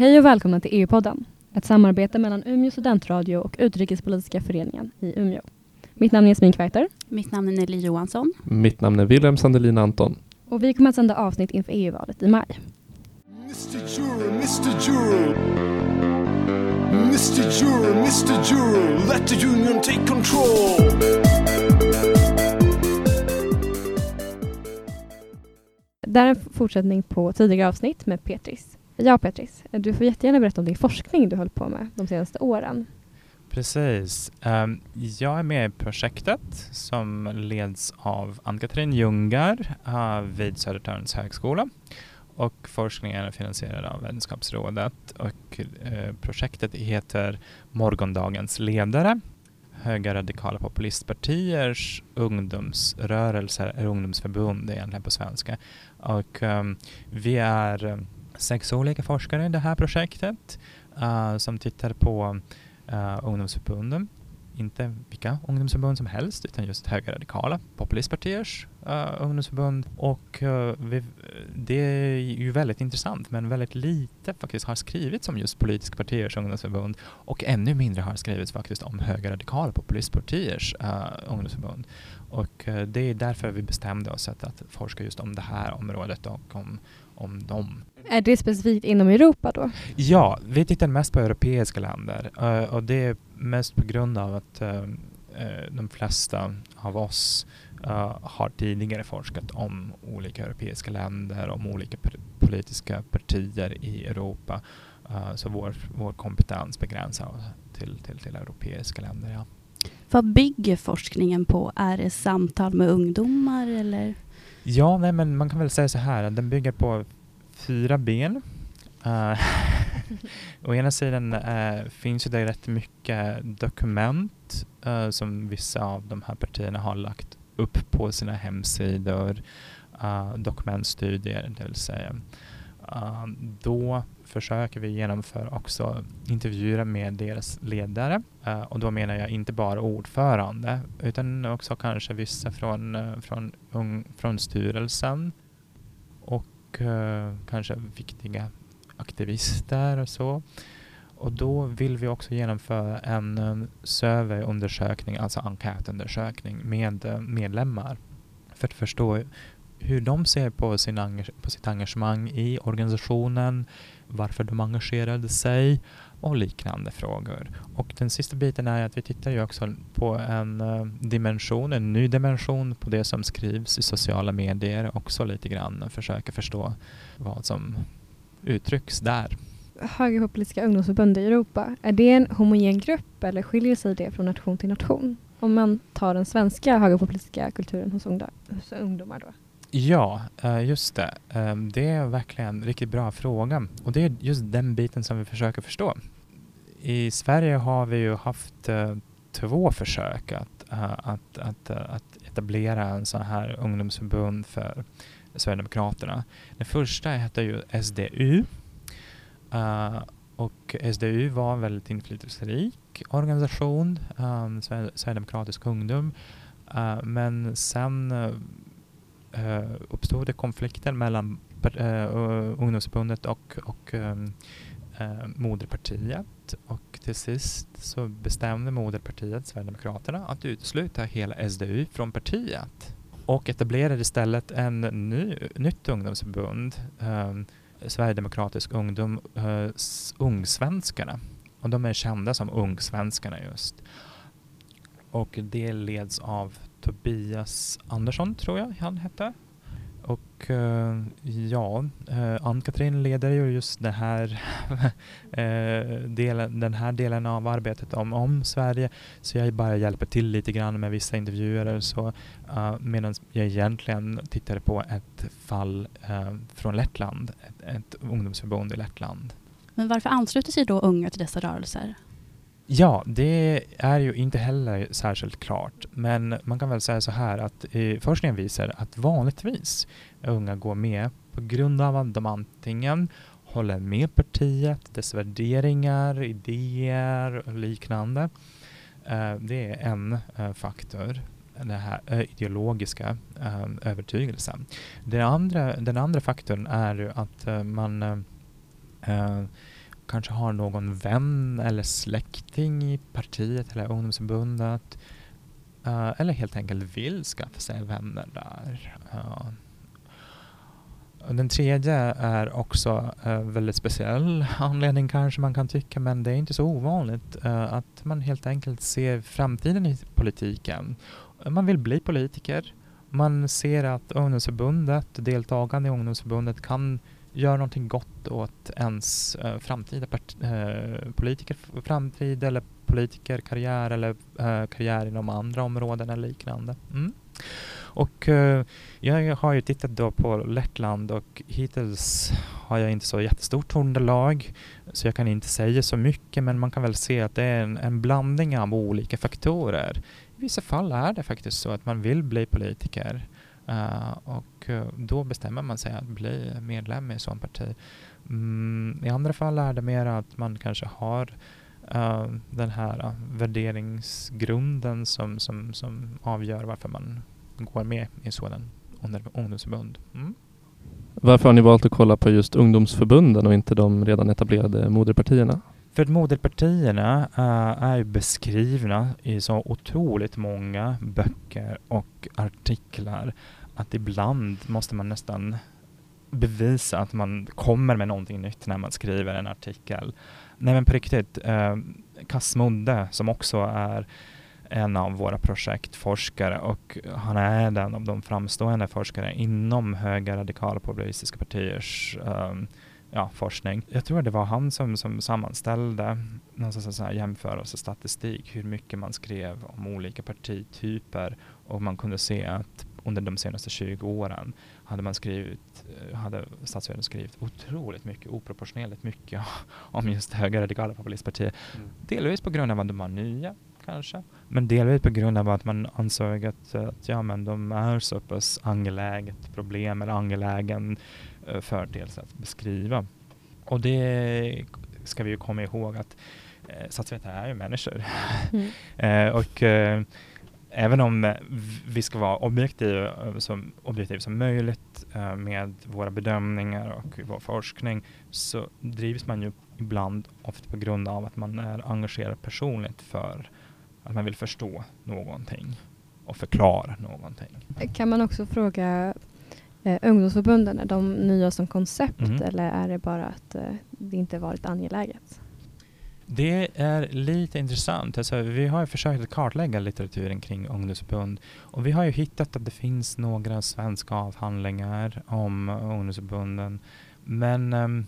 Hej och välkomna till EU-podden, ett samarbete mellan Umeå studentradio och Utrikespolitiska föreningen i Umeå. Mitt namn är Jasmin Kvarter. Mitt namn är Nelly Johansson. Mitt namn är Wilhelm Sandelin Anton. Och vi kommer att sända avsnitt inför EU-valet i maj. Mr. Juror, Mr. Juror. Mr. Juror, Mr. Juror, let the union take control. Det här är en fortsättning på tidigare avsnitt med Petris. Ja, Petris, du får jättegärna berätta om din forskning du hållit på med de senaste åren. Precis. Ehm, jag är med i projektet som leds av Ann-Katrin Ljungar eh, vid Södertörns högskola och forskningen är finansierad av Vetenskapsrådet och eh, projektet heter Morgondagens ledare. Höga radikala populistpartiers ungdomsrörelser, eller ungdomsförbund egentligen på svenska. Och um, vi är ehm, sex olika forskare i det här projektet uh, som tittar på uh, ungdomsförbunden. Inte vilka ungdomsförbund som helst utan just högerradikala populistpartiers uh, ungdomsförbund. Och uh, vi, det är ju väldigt intressant men väldigt lite faktiskt har skrivits om just politiska partiers ungdomsförbund och ännu mindre har skrivits faktiskt om högerradikala populistpartiers uh, ungdomsförbund. Och uh, det är därför vi bestämde oss att, att forska just om det här området och om, om dem. Är det specifikt inom Europa då? Ja, vi tittar mest på europeiska länder uh, och det är mest på grund av att uh, de flesta av oss har tidigare forskat om olika europeiska länder, om olika politiska partier i Europa. så vår, vår kompetens begränsar till, till, till europeiska länder. Ja. Vad bygger forskningen på? Är det samtal med ungdomar eller? Ja, nej, men man kan väl säga så här, den bygger på fyra ben. Uh, å ena sidan uh, finns det rätt mycket dokument uh, som vissa av de här partierna har lagt upp på sina hemsidor, dokumentstudier det vill säga. Eh, då försöker vi genomföra också intervjuer med deras ledare. Eh, och då menar jag inte bara ordförande utan också kanske vissa från, eh, från, från styrelsen. Och kanske viktiga aktivister och så. Och då vill vi också genomföra en surveyundersökning, alltså enkätundersökning med medlemmar. För att förstå hur de ser på, sin på sitt engagemang i organisationen, varför de engagerade sig och liknande frågor. Och den sista biten är att vi tittar ju också på en eh, dimension, en ny dimension på det som skrivs i sociala medier också lite grann och försöker förstå vad som uttrycks där. Högerpopulistiska ungdomsförbund i Europa, är det en homogen grupp eller skiljer sig det från nation till nation? Om man tar den svenska högerpopulistiska kulturen hos ungdomar då? Ja, eh, just det. Eh, det är verkligen en riktigt bra fråga och det är just den biten som vi försöker förstå. I Sverige har vi ju haft eh, två försök att, att, att, att etablera en sån här ungdomsförbund för Sverigedemokraterna. Den första hette ju SDU och SDU var en väldigt inflytelserik organisation, Sverigedemokratisk ungdom. men sen eh, uppstod det konflikter mellan eh, ungdomsförbundet och, och ehm, eh, moderpartiet och till sist så bestämde moderpartiet, Sverigedemokraterna, att utesluta hela SDU från partiet och etablerade istället en ny, nytt ungdomsförbund, eh, Sverigedemokratisk ungdom, eh, Ungsvenskarna. Och de är kända som Ungsvenskarna just. Och det leds av Tobias Andersson tror jag han hette. Och uh, ja, uh, Ann-Katrin leder ju just det här uh, delen, den här delen av arbetet om, om Sverige. Så jag bara hjälper till lite grann med vissa intervjuer eller så. Uh, Medan jag egentligen tittade på ett fall från Lettland, ett, ett ungdomsförbund i Lettland. Men varför ansluter sig då unga till dessa rörelser? Ja, det är ju inte heller särskilt klart. Men man kan väl säga så här att eh, forskningen visar att vanligtvis unga går med på grund av att de antingen håller med partiet, dess värderingar, idéer och liknande. Eh, det är en eh, faktor, den här eh, ideologiska eh, övertygelsen. Den andra, den andra faktorn är ju att eh, man eh, eh, kanske har någon vän eller släkting i partiet eller ungdomsförbundet. Uh, eller helt enkelt vill skaffa sig vänner där. Uh, den tredje är också uh, väldigt speciell anledning kanske man kan tycka, men det är inte så ovanligt uh, att man helt enkelt ser framtiden i politiken. Man vill bli politiker. Man ser att ungdomsförbundet, deltagande i ungdomsförbundet kan gör någonting gott åt ens uh, framtida uh, politiker, framtid eller politikerkarriär eller uh, karriär inom andra områden eller liknande. Mm. Och uh, jag har ju tittat då på Lettland och hittills har jag inte så jättestort underlag så jag kan inte säga så mycket men man kan väl se att det är en, en blandning av olika faktorer. I vissa fall är det faktiskt så att man vill bli politiker uh, och uh, då bestämmer man sig att bli medlem i ett sådant parti. Mm, I andra fall är det mer att man kanske har uh, den här värderingsgrunden som, som, som avgör varför man går med i sådan ungdomsförbund. Mm. Varför har ni valt att kolla på just ungdomsförbunden och inte de redan etablerade moderpartierna? För att moderpartierna uh, är beskrivna i så otroligt många böcker och artiklar att ibland måste man nästan bevisa att man kommer med någonting nytt när man skriver en artikel. Nej men på riktigt, eh, Kasmunde som också är en av våra projektforskare och han är en av de framstående forskare inom höga radikala populistiska partiers eh, ja, forskning. Jag tror det var han som, som sammanställde någon jämförelsestatistik hur mycket man skrev om olika partityper och man kunde se att under de senaste 20 åren hade man skrivit, eh, hade statsvärlden skrivit otroligt mycket, oproportionerligt mycket om just höga radikala populistpartier. Mm. Delvis på grund av att de var nya kanske, men delvis på grund av att man ansåg att, att ja, men de är så pass angeläget problem eller angelägen uh, företeelse att beskriva. Och det ska vi ju komma ihåg att uh, statsvetare är ju människor. Mm. och även om vi ska vara objektiva som, objektiva som möjligt uh, med våra bedömningar och vår forskning så drivs man ju ibland ofta på grund av att man är engagerad personligt för att man vill förstå någonting och förklara någonting. Kan man också fråga eh, ungdomsförbunden, är de nya som koncept mm. eller är det bara att eh, det inte varit angeläget? Det är lite intressant. Alltså, vi har försökt att kartlägga litteraturen kring ungdomsförbund och vi har ju hittat att det finns några svenska avhandlingar om ungdomsförbunden. Men um,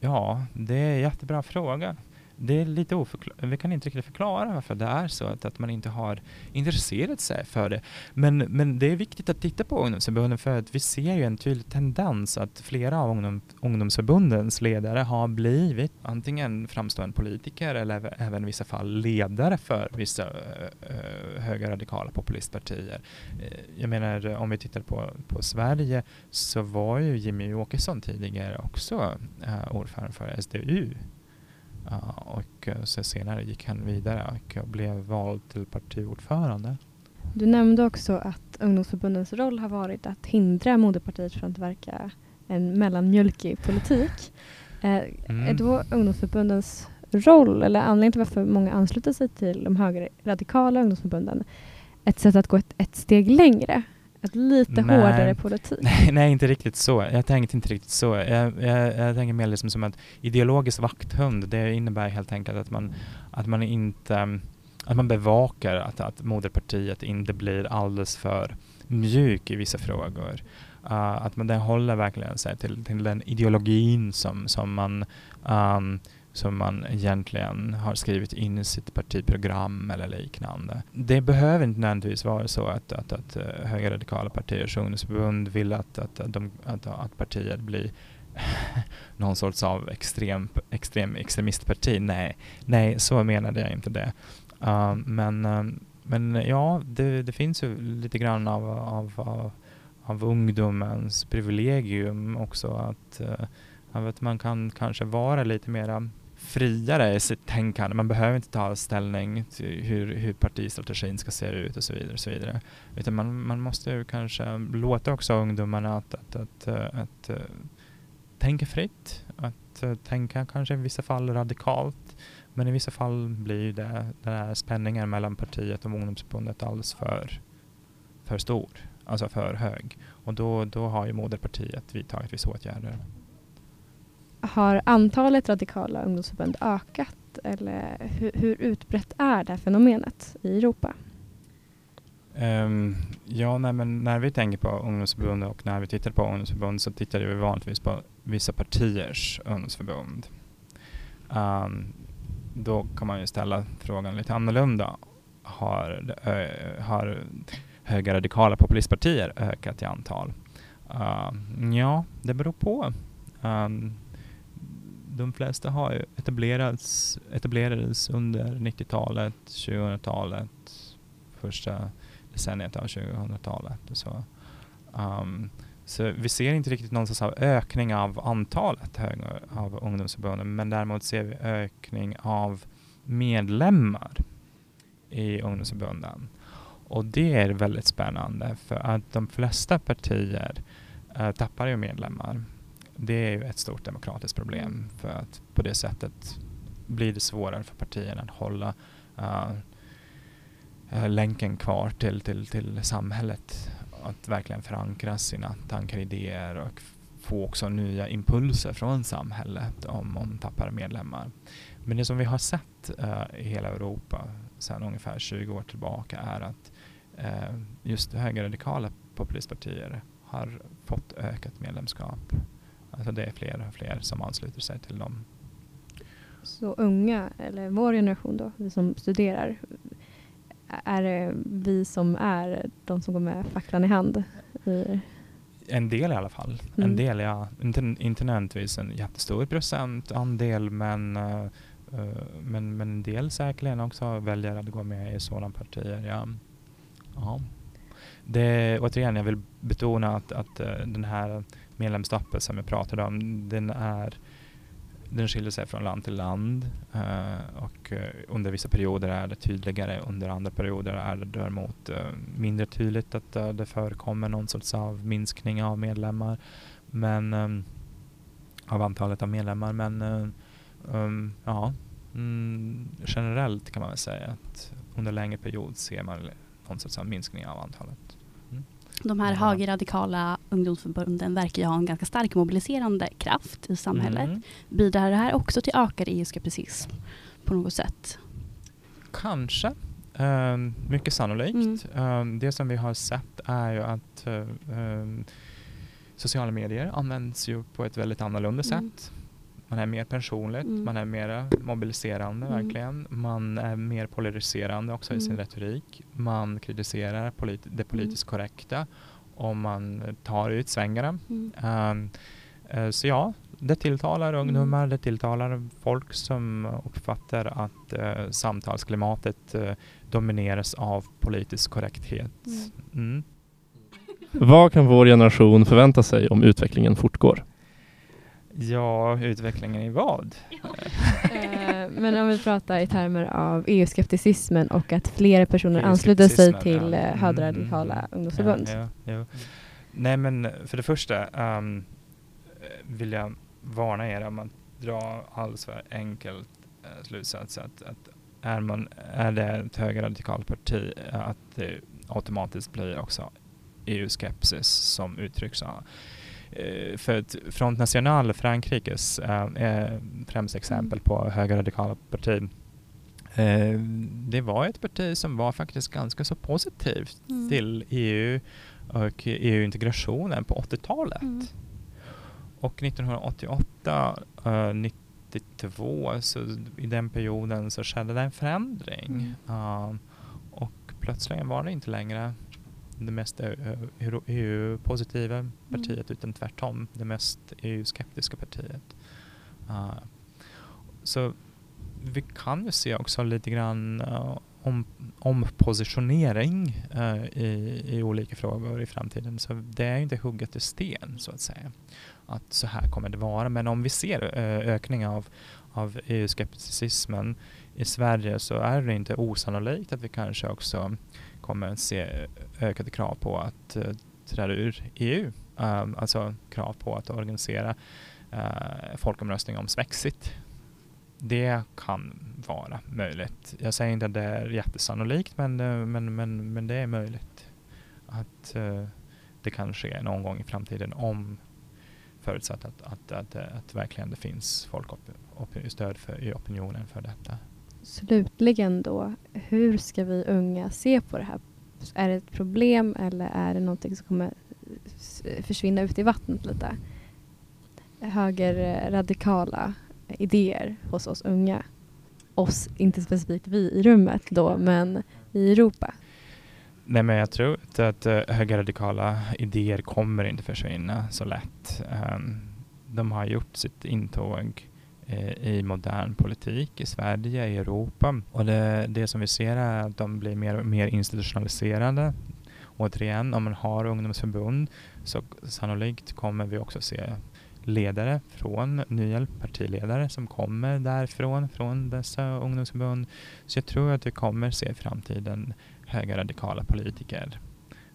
ja, det är en jättebra fråga det är lite oförklarligt. vi kan inte riktigt förklara varför det är så, att, att man inte har intresserat sig för det. Men, men det är viktigt att titta på ungdomsförbunden för att vi ser ju en tydlig tendens att flera av ungdom, ungdomsförbundens ledare har blivit antingen framstående politiker eller även i vissa fall ledare för vissa uh, höga radikala populistpartier. Uh, jag menar om vi tittar på, på Sverige så var ju Jimmy Åkesson tidigare också uh, ordförande för SDU och eh, senare gick han vidare och blev vald till partiordförande. Du nämnde också att ungdomsförbundens roll har varit att hindra moderpartiet från att verka en mellanmjölkig politik. Eh, mm. Är då ungdomsförbundens roll, eller anledningen till varför många ansluter sig till de högerradikala ungdomsförbunden, ett sätt att gå ett, ett steg längre? Ett lite nej, hårdare politik? Nej, nej, inte riktigt så. Jag tänkte inte riktigt så. Jag, jag, jag tänker mer liksom som att ideologisk vakthund, det innebär helt enkelt att man, att man inte att man bevakar att, att moderpartiet inte blir alldeles för mjuk i vissa frågor. Uh, att man den håller verkligen sig till, till den ideologin som, som man um, som man egentligen har skrivit in i sitt partiprogram eller liknande. Det behöver inte nödvändigtvis vara så att, att, att eh, högerradikala partiers ungdomsförbund vill att, att, att, de, att, att partiet blir någon sorts av extrem, extrem extremistparti. Nej, nej, så menade jag inte det. Uh, men, uh, men eh, ja, det, det, finns ju lite grann av, av, av, av ungdomens privilegium också att uh, att man kan kanske vara lite mera friare i sitt tänkande. Man behöver inte ta ställning till hur, hur partistrategin ska se ut och så vidare. Och så vidare. Utan man, man måste ju kanske låta också ungdomarna att, att, att, eh, att, att tänka fritt att eh, tänka kanske i vissa fall radikalt. Men i vissa fall blir det, den här spänningen mellan partiet och ungdomsförbundet alldeles för, för stor, alltså för hög. Och då, då har ju moderpartiet vidtagit vissa åtgärder. Har antalet radikala ungdomsförbund ökat eller hur, hur utbrett är det här fenomenet i Europa? Um, ja, nej, men när vi tänker på ungdomsförbund och när vi tittar på ungdomsförbund så tittar vi vanligtvis på vissa partiers ungdomsförbund. Um, då kan man ju ställa frågan lite annorlunda. Har, ö, har höga radikala populistpartier ökat i antal? Uh, ja, det beror på. Um, de flesta har etablerats, etablerades under 90-talet, 2000-talet, första decenniet av 2000-talet. Så, um, så vi ser inte riktigt någon sorts ökning av antalet av ungdomsförbunden men däremot ser vi ökning av medlemmar i ungdomsförbunden. Och det är väldigt spännande för att de flesta partier äh, tappar ju medlemmar. Det är ju ett stort demokratiskt problem för att på det sättet blir det svårare för partierna att hålla uh, uh, länken kvar till, till, till samhället. Att verkligen förankra sina tankar och idéer och få också nya impulser från samhället om man tappar medlemmar. Men det som vi har sett uh, i hela Europa sedan ungefär 20 år tillbaka är att uh, just högerradikala populistpartier har fått ökat medlemskap. Alltså det är fler och fler som ansluter sig till dem. Så unga, eller vår generation då, vi som studerar, är det vi som är de som går med facklan i hand? I en del i alla fall. Mm. En del, ja. Inte, inte nödvändigtvis en jättestor procentandel men, uh, men, men en del säkerligen också väljer att gå med i sådana partier. Ja. ja. Det, återigen, jag vill betona att, att eh, den här medlemstappet som jag pratade om, den är den skiljer sig från land till land uh, och eh, under vissa perioder är det tydligare, under andra perioder är det däremot uh, mindre tydligt att det förekommer någon sorts av minskning av medlemmar, men um, av antalet av medlemmar. Men um, ja, mm, generellt kan man väl säga att under längre period ser man sorts av minskning av antalet. De här högerradikala ungdomsförbunden verkar ju ha en ganska stark mobiliserande kraft i samhället. Mm. Bidrar det här också till ökad EU-skepticism på något sätt? Kanske. Um, mycket sannolikt. Mm. Um, det som vi har sett är ju att um, sociala medier används ju på ett väldigt annorlunda mm. sätt. Man är mer personligt, mm. man är mer mobiliserande mm. verkligen. Man är mer polariserande också i sin mm. retorik. Man kritiserar polit det politiskt mm. korrekta och man tar ut svängarna. Um, uh, så ja, det tilltalar ungdomar, det tilltalar folk som uppfattar att uh, samtalsklimatet uh, domineras av politisk korrekthet. Mm. Vad kan vår generation förvänta sig om utvecklingen fortgår? Ja, utvecklingen i vad? Eh, men om vi pratar i termer av EU-skepticismen och att fler personer ansluter sig till ja. Eh, högerradikala mm. ungdomsförbund. Ja, ja, Nej, men för det första um, vill jag varna er om att dra alldeles för enkelt uh, slutsats att, att är, man, är det ett högerradikalt parti att det automatiskt blir också EU-skepsis som uttrycks Eh, för att Front National, Frankrikes äh, främsta exempel mm. på högerradikala parti, eh, det var ett parti som var faktiskt ganska så positivt mm. till EU och EU-integrationen på 80-talet. Mm. Och 1988, uh, 92, så i den perioden så skedde det en förändring. Uh, och plötsligen var det inte längre det mest EU-positiva mm. partiet utan tvärtom det mest EU-skeptiska partiet. Uh, så vi kan ju se också lite grann uh, om, ompositionering uh, i, i olika frågor i framtiden. Så det är inte hugget i sten så att säga. Att så här kommer det vara. Men om vi ser uh, ökning av, av EU-skepticismen i Sverige så är det inte osannolikt att vi kanske också kommer att se ökade krav på att uh, träda ur EU. Um, ehm, alltså krav på att organisera uh, folkomröstning om Svexit. Det kan vara möjligt. Jag säger inte att det är jättesannolikt men, eh, men, men, men det är möjligt att uh, det kan ske någon gång i framtiden om förutsatt att, att, att, att verkligen det finns folkstöd för, i opinionen för detta. Slutligen då, hur ska vi unga se på det här? Är det ett problem eller är det någonting som kommer försvinna ut i vattnet lite? Högerradikala eh, idéer hos oss unga. Oss, inte specifikt vi i rummet då, men i Europa. Nej, men jag tror att, att uh, högerradikala idéer kommer inte försvinna så lätt. Um, de har gjort sitt intåg uh, i modern politik i Sverige, i Europa. Och det, det som vi ser är att de blir mer och mer institutionaliserade. Återigen, om man har ungdomsförbund så sannolikt kommer vi också se ledare från nya partiledare som kommer därifrån, från dessa ungdomsförbund. Så jag tror att vi kommer se i framtiden högerradikala politiker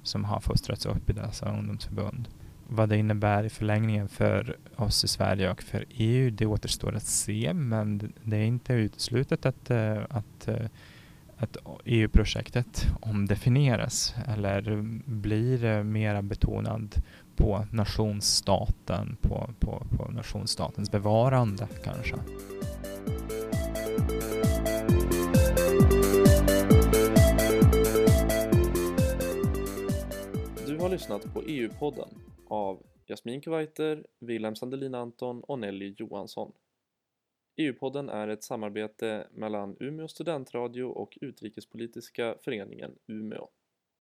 som har fostrats upp i dessa ungdomsförbund. Vad det innebär i förlängningen för oss i Sverige och för EU, det återstår att se, men det är inte uteslutet att, eh, att, eh, att EU-projektet omdefinieras eller blir eh, mera betonad på nationsstaten, på, på, på nationsstatens bevarande kanske. Lyssnat på EU-podden av Jasmin Kuwaiter, Wilhelm Sandelin Anton och Nelly Johansson. EU-podden är ett samarbete mellan Umeå studentradio och Utrikespolitiska föreningen Umeå.